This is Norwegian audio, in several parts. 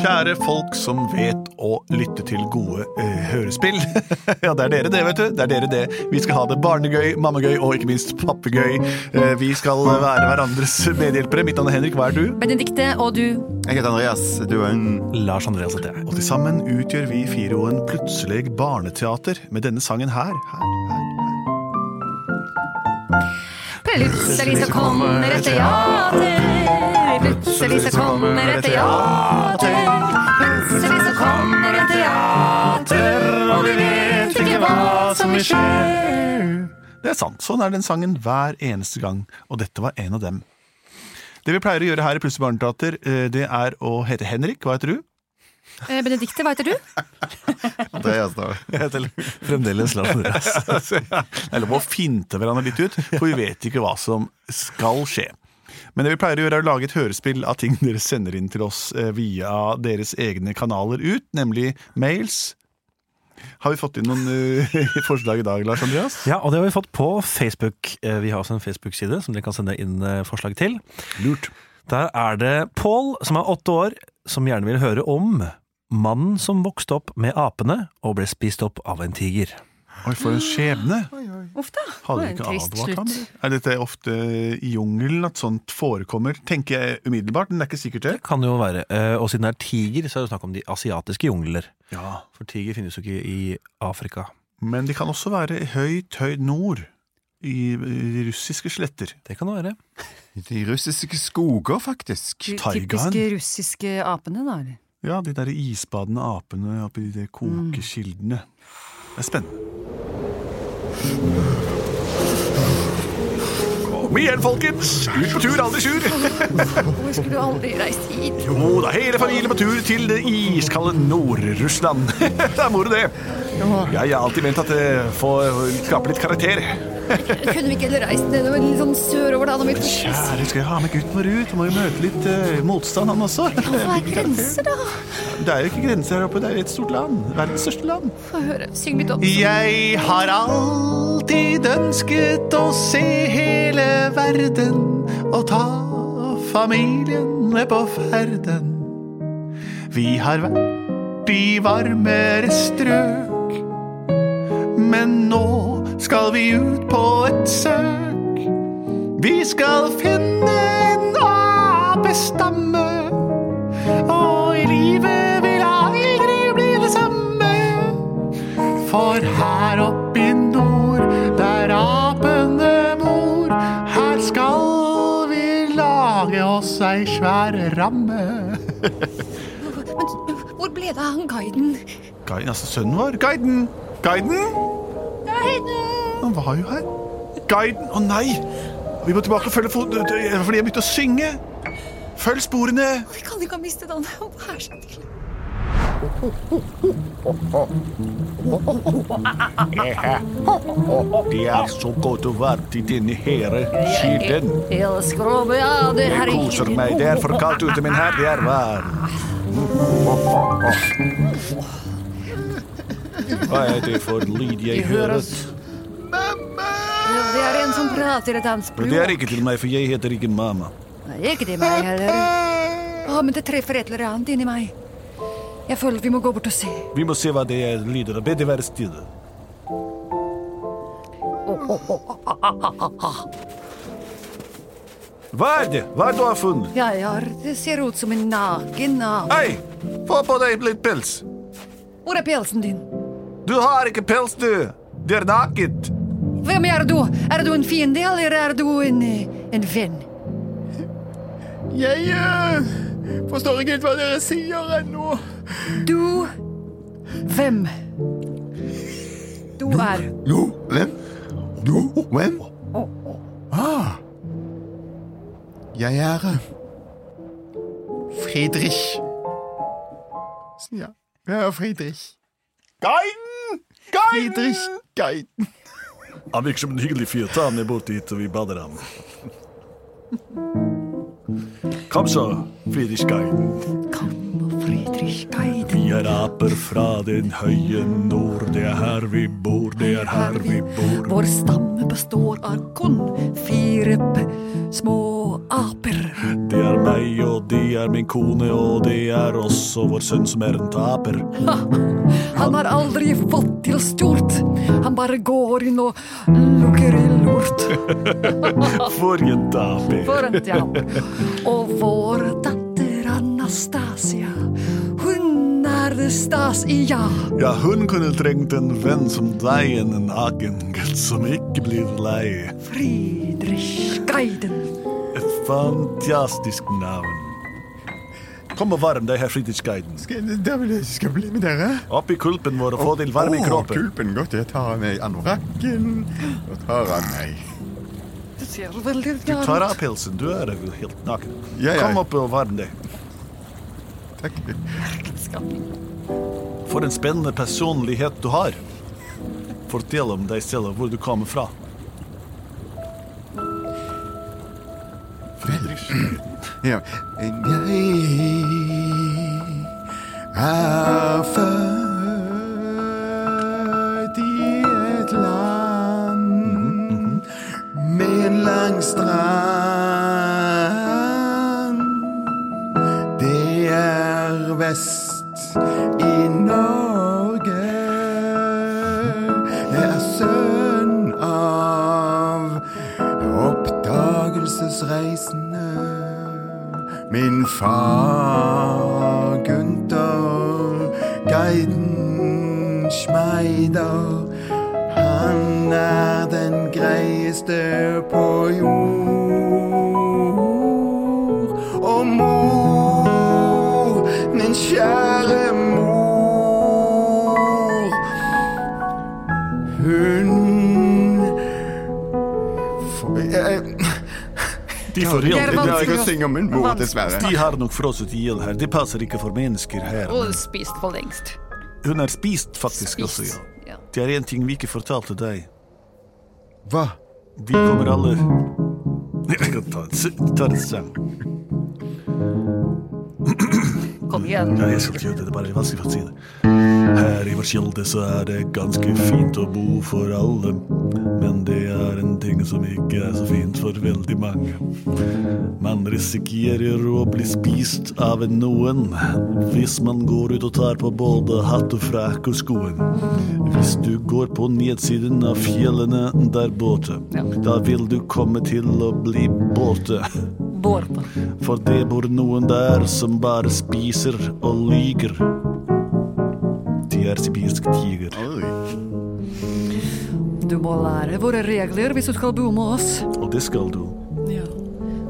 Kjære folk som vet å lytte til gode eh, hørespill. ja, det er dere det, vet du. Det er dere det. Vi skal ha det barnegøy, mammagøy og ikke minst pappegøy. Eh, vi skal være hverandres medhjelpere. Mitt navn er Henrik, hva er du? Benedikte og du. Jeg heter Andreas. Du er en Lars Andreas heter jeg. Og til sammen utgjør vi firoen Plutselig barneteater med denne sangen her. her, her, her. Plutselig så kommer et teater. Plutselig så kommer et teater. Plutselig så kommer et teater, og vi vet ikke hva som vil skje. Det er sant. Sånn er den sangen hver eneste gang, og dette var en av dem. Det vi pleier å gjøre her i Plutselig barneteater, eh, det er å hete Henrik. Hva heter du? Eh, Benedikte, hva heter du? Det er Jeg heter Fremdeles Lars Andreas. Det er lov å finte hverandre litt ut, for vi vet ikke hva som skal skje. Men det vi pleier å gjøre er å lage et hørespill av ting dere sender inn til oss eh, via deres egne kanaler ut, nemlig mails. Har vi fått inn noen uh, forslag i dag, Lars Andreas? Ja, og det har vi fått på Facebook. Eh, Vi har også en Facebook-side som dere kan sende inn forslag til. Lurt. Der er det Pål, som er åtte år, som gjerne vil høre om mannen som vokste opp med apene og ble spist opp av en tiger. Oi, for en skjebne! Uff da. Hadde ikke advart ham? Er dette ofte i jungelen at sånt forekommer? Tenker jeg umiddelbart, men det er ikke sikkert det. Det kan jo være. Eh, Og siden det er tiger, så er det snakk om de asiatiske jungler. Ja, For tiger finnes jo ikke i Afrika. Men de kan også være høyt, høyt nord. I de russiske sletter. Det kan det være. De russiske skoger, faktisk. De typiske russiske apene, da. Ja, de der isbadende apene oppi de kokekildene. Det er spennende. Kom igjen, folkens! Ut på tur, aldri sur! Hvorfor skulle du aldri reist hit? Jo da, hele familien på tur til det iskalde Nord-Russland. det er moro, det. Jeg har alltid ment at det får skape litt karakter. Kunne vi ikke heller reist nedover litt sånn sørover, da? Når vi Kjære, skal jeg ha med gutten vår ut? Må jo møte litt uh, motstand, han også. Hva er grenser, da? Det er jo ikke grenser her oppe, det er et stort land. Verdens største land. Få høre. Syng litt om Jeg har alltid ønsket å se hele verden og ta familien med på ferden. Vi har vært i varmere strøk, men nå skal vi ut på et søk. Vi skal finne en apestamme, og i livet vil aldri bli det samme. For her oppe i nord, der apene bor, her skal vi lage oss ei svær ramme. Men hvor ble det av han guiden? Guiden, altså sønnen vår. Guiden! Guiden! Han var jo her. Guiden! Å nei! Vi må tilbake og følge fot... Fordi jeg begynte å synge. Følg sporene. Vi kan ikke ha mistet han. Vær så snill. Det er så godt å være i denne herre kilden. Jeg koser meg. Det er for kaldt ute, min herre. Det er varmt. Hva er det for lyd jeg hører? Er en som prater et annet språk. Det er ikke til meg, for jeg heter ikke mamma. Nei, ikke til meg heller. Å, men det treffer et eller annet inni meg. Jeg føler vi må gå bort og se. Vi må se hva det er lyder. Be det være stille. Hva er det? Hva er det du har funnet? Ja, ja, det ser ut som en naken ape. Hei! Få på deg litt pels. Hvor er pelsen din? Du har ikke pels, du. Det er naket. Hvem er du? Er du en fiende, eller er du en, eh, en venn? Jeg uh, forstår ikke helt hva dere sier ennå. Du Hvem? Du er Du hvem? Du, hvem? Ah. Jeg er eh, Friedrich. Ja, jeg er Friedrich. Guiden! Friedrich Geiden. Han virker som en hyggelig fyr. Ta ham med bort dit, og vi bader ham. Kom så, Friedrich Guiden. Kom, Friedrich Geiden. Vi er aper fra den høye nord. Det er her vi bor, det er her vi bor. Vår stamme består av kun fire små aper. Det er meg, og det er min kone, og det er også vår sønn som er en taper. Han har aldri fått til stort. Han bare går inn og lukker i lort. For en taper. For en taper. Og vår datter Anasta det stas i ja. Ja, hun kunne trengt en venn som deg, en naken gutt som ikke blir lei. Friedrich Geiden. Et fantastisk navn. Kom og varm deg, herr Friedrich Guiden. Skal, da vil jeg skal bli med dere. Opp i kulpen vår og få til varme i Å, kroppen. kulpen godt. Jeg tar av meg anorakken og tar av meg Det ser veldig Du tar av pelsen, du er vel helt naken. Ja, ja. Kom opp og varm deg. Takk. For en spennende personlighet du har. Fortell om deg selv hvor du kommer fra. Ja. Jeg er født i et land med en lang strand. Far Gunther, guiden Schmeider. Han er den greieste på jord. De Det er foreldrene jeg kan ikke å- synge om min mor, dessverre. de har nok frosset i hjel her. Det passer ikke for mennesker her. Og spist for lengst. Hun er spist faktisk også, Spist. ja. Ja. Det er en ting vi ikke fortalte deg. Hva? Vi kommer alle Jeg kan ta en sang. Kom igjen. Ja, jeg skal ikke gjøre det. Det er bare vanskelig å si det. Her i vår kilde så er det ganske fint å bo for alle. Men det er en ting som ikke er så fint for veldig mange. Man risikerer å bli spist av noen hvis man går ut og tar på både hatt og frakk og skoen. Hvis du går på nedsiden av fjellene der borte, da vil du komme til å bli båte. Borte. For det bor noen der som bare spiser og lyger. De er sibirsk tiger. Du må lære våre regler hvis du skal bo med oss. Og det skal du. Ja.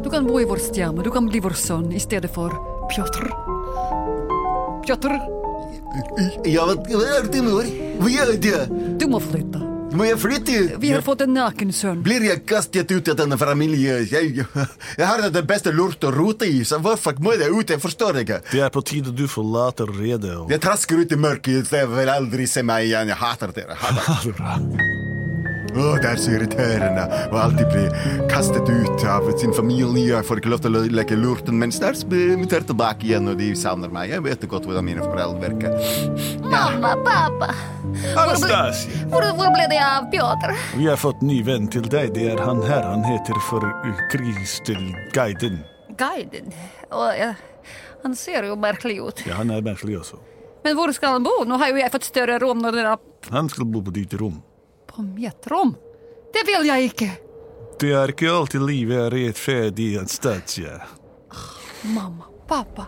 Du kan bo i vår stjerne. Du kan bli vår sønn i stedet for Pjotr. Pjotr, Ja, hva er det, mor? Hva gjør det? du må flytte. Må jeg flytte? Vi har fått en naken sønn. Blir jeg kastet ut av denne familien? Jeg, jeg har det beste lurt å rote i, så hvorfor må jeg ut? Jeg forstår ikke. Det er på tide du forlater redet. Og... Jeg trasker ut i mørket, dere vil aldri se meg igjen. Jeg hater dere. Hater. Å, det er så irriterende å alltid bli kastet ut av sin familie. Jeg får ikke lov til å leke lurten, men snart blir jeg invitert tilbake igjen, og de savner meg. Jeg vet godt hvordan mine foreldre virker. Mamma, pappa. Anastasia, Hvor, hvor ble det av Pjotr? vi har fått ny venn til deg. Det er han her. Han heter for Kristel Guiden. Guiden. Å, ja. Han ser jo merkelig ut. Ja, han er merkelig også. Men hvor skal han bo? Nå har jo jeg fått større rom når dere er Han skal bo på ditt rom. På mitt rom. Det vil jeg ikke. Det er ikke alltid livet er rettferdig en ja. Mamma, pappa.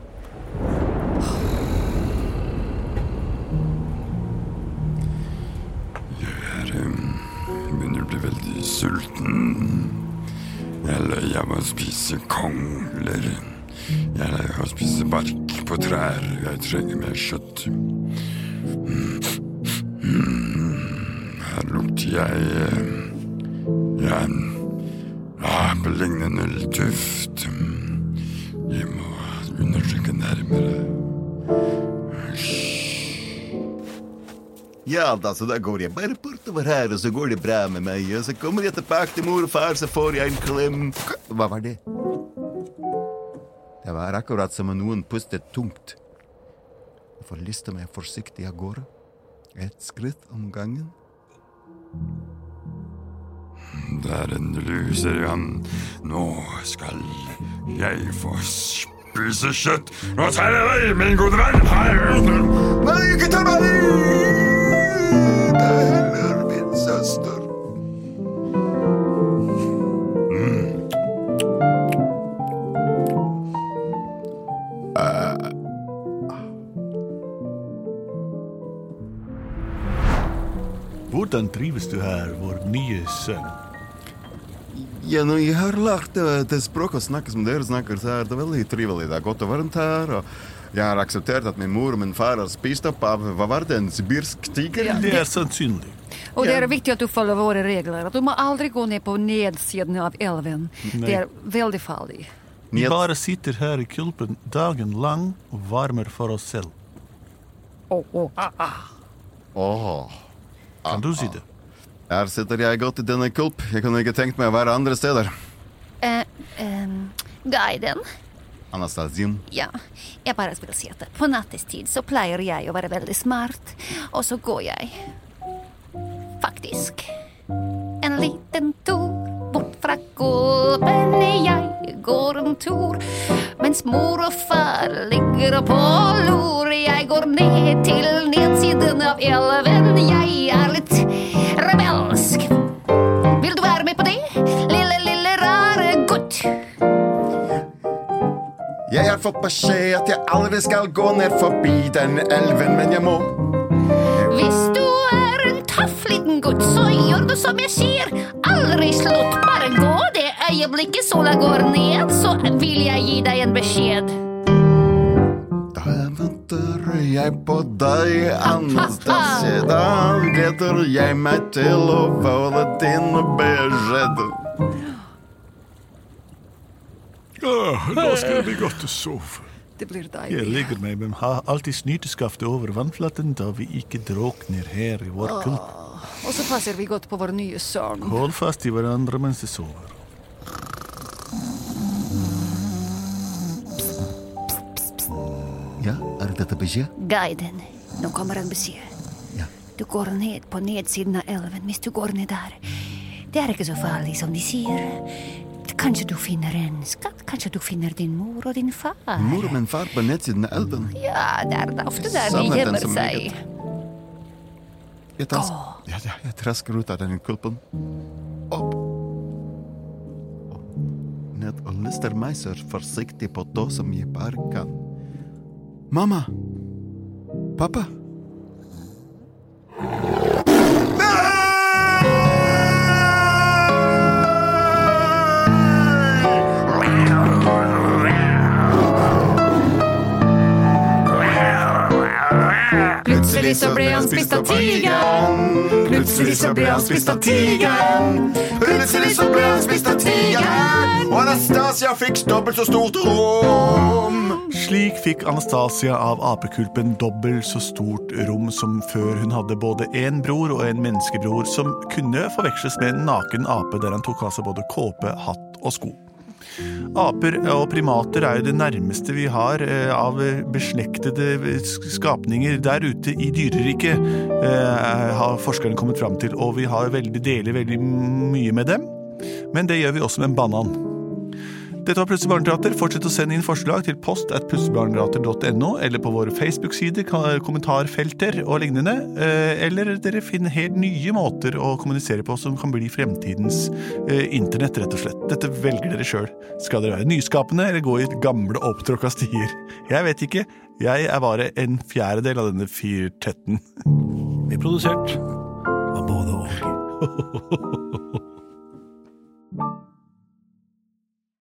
Jeg er, begynner å bli veldig sulten. Jeg er lei av å spise kongler. Jeg er lei av å spise bark på trær. Jeg trenger mer kjøtt. Mm. Her lukter jeg Jeg ja, beligner null duft. Jeg må undersøke nærmere. Ja, da, så da går jeg bare bortover her, og så går det bra med meg. Og så kommer jeg tilbake til mor og far, så får jeg en klem. Hva var det? Det var akkurat som om noen pustet tungt. Jeg får liste meg forsiktig av gårde. Et skritt om gangen. Der en luser han. Nå skal jeg få spise kjøtt. Nå tar jeg deg, min gode venn. Nei, ikke ta meg! Hvordan trives du her, vår nye sønn? Ja, nå, jeg har lært det, det språket å snakke som dere snakker, så er det veldig trivelig. Det er godt og varmt her, og jeg har akseptert at min mor og min far har spist opp av, hva var det, en sibirsk tiger? Det er sannsynlig. Og det er viktig at du følger våre regler. Att du må aldri gå ned på nedsiden av älven. Det er veldig farlig. Vi bare sitter her i kulpen dagen lang og varmer for oss selv. Oh, oh. Åh, Kan du si det? her sitter jeg godt i denne kulp. Jeg kunne ikke tenkt meg å være andre steder. Eh, ehm, guiden? Anastasium. Ja, jeg bare vil si at på nattestid så pleier jeg å være veldig smart, og så går jeg faktisk en liten tur bort fra gården. Jeg går en tur mens mor og far ligger på lur, Jeg går ned til nedsiden av elven. Jeg er fått beskjed at jeg aldri skal gå ned forbi den elven, men jeg må. Hvis du er en tøff liten gutt, så gjør du som jeg sier. Aldri slutt, bare gå det øyeblikket sola går ned, så vil jeg gi deg en beskjed. Da venter jeg på deg, Anastasia. Da gleder jeg meg til å få din beskjed. Nå skal det bli godt å sove. Det blir Jeg deilig. ligger meg, men har alltid snyteskaftet over vannflaten da vi ikke drukner her i vår kulp. Og så passer vi godt på vår nye søvn. Hold fast i hverandre mens de sover. Ja, er dette beskjed? Guiden, nå kommer en beskjed. Ja. Du går ned på nedsiden av elven hvis du går ned der. Det er ikke så farlig som de sier. Kanskje du finner en skatt? Kanskje du finner din mor og din far? Mor og min far på nedsiden av elven. Ja, det er da ofte der de gjemmer seg. Jeg, tas, ja, ja, jeg trasker ut av den kulpen. Opp. Ned og lister meg så forsiktig på det som jeg bare kan. Mamma! Pappa! Plutselig så ble han spist av tigeren. Plutselig så ble han spist av tigeren. Plutselig så ble han spist av tigeren, og Anastasia fikk dobbelt så stort rom. Slik fikk Anastasia av apekulpen dobbelt så stort rom som før hun hadde både en bror og en menneskebror som kunne forveksles med en naken ape der han tok av seg både kåpe, hatt og sko. Aper og primater er jo det nærmeste vi har eh, av beslektede skapninger der ute i dyreriket, eh, har forskerne kommet fram til, og vi har veldig, deler veldig mye med dem. Men det gjør vi også med en banan. Dette var Plutselig barneteater. Fortsett å sende inn forslag til post at plutseligbarneteater.no, eller på våre Facebook-sider, kommentarfelter og lignende. eh, Eller dere finner helt nye måter å kommunisere på som kan bli fremtidens eh, internett, rett og slett. Dette velger dere sjøl. Skal dere være nyskapende eller gå i gamle, opptråkka stier? Jeg vet ikke. Jeg er bare en fjerdedel av denne firtetten. Vi er produsert av både og.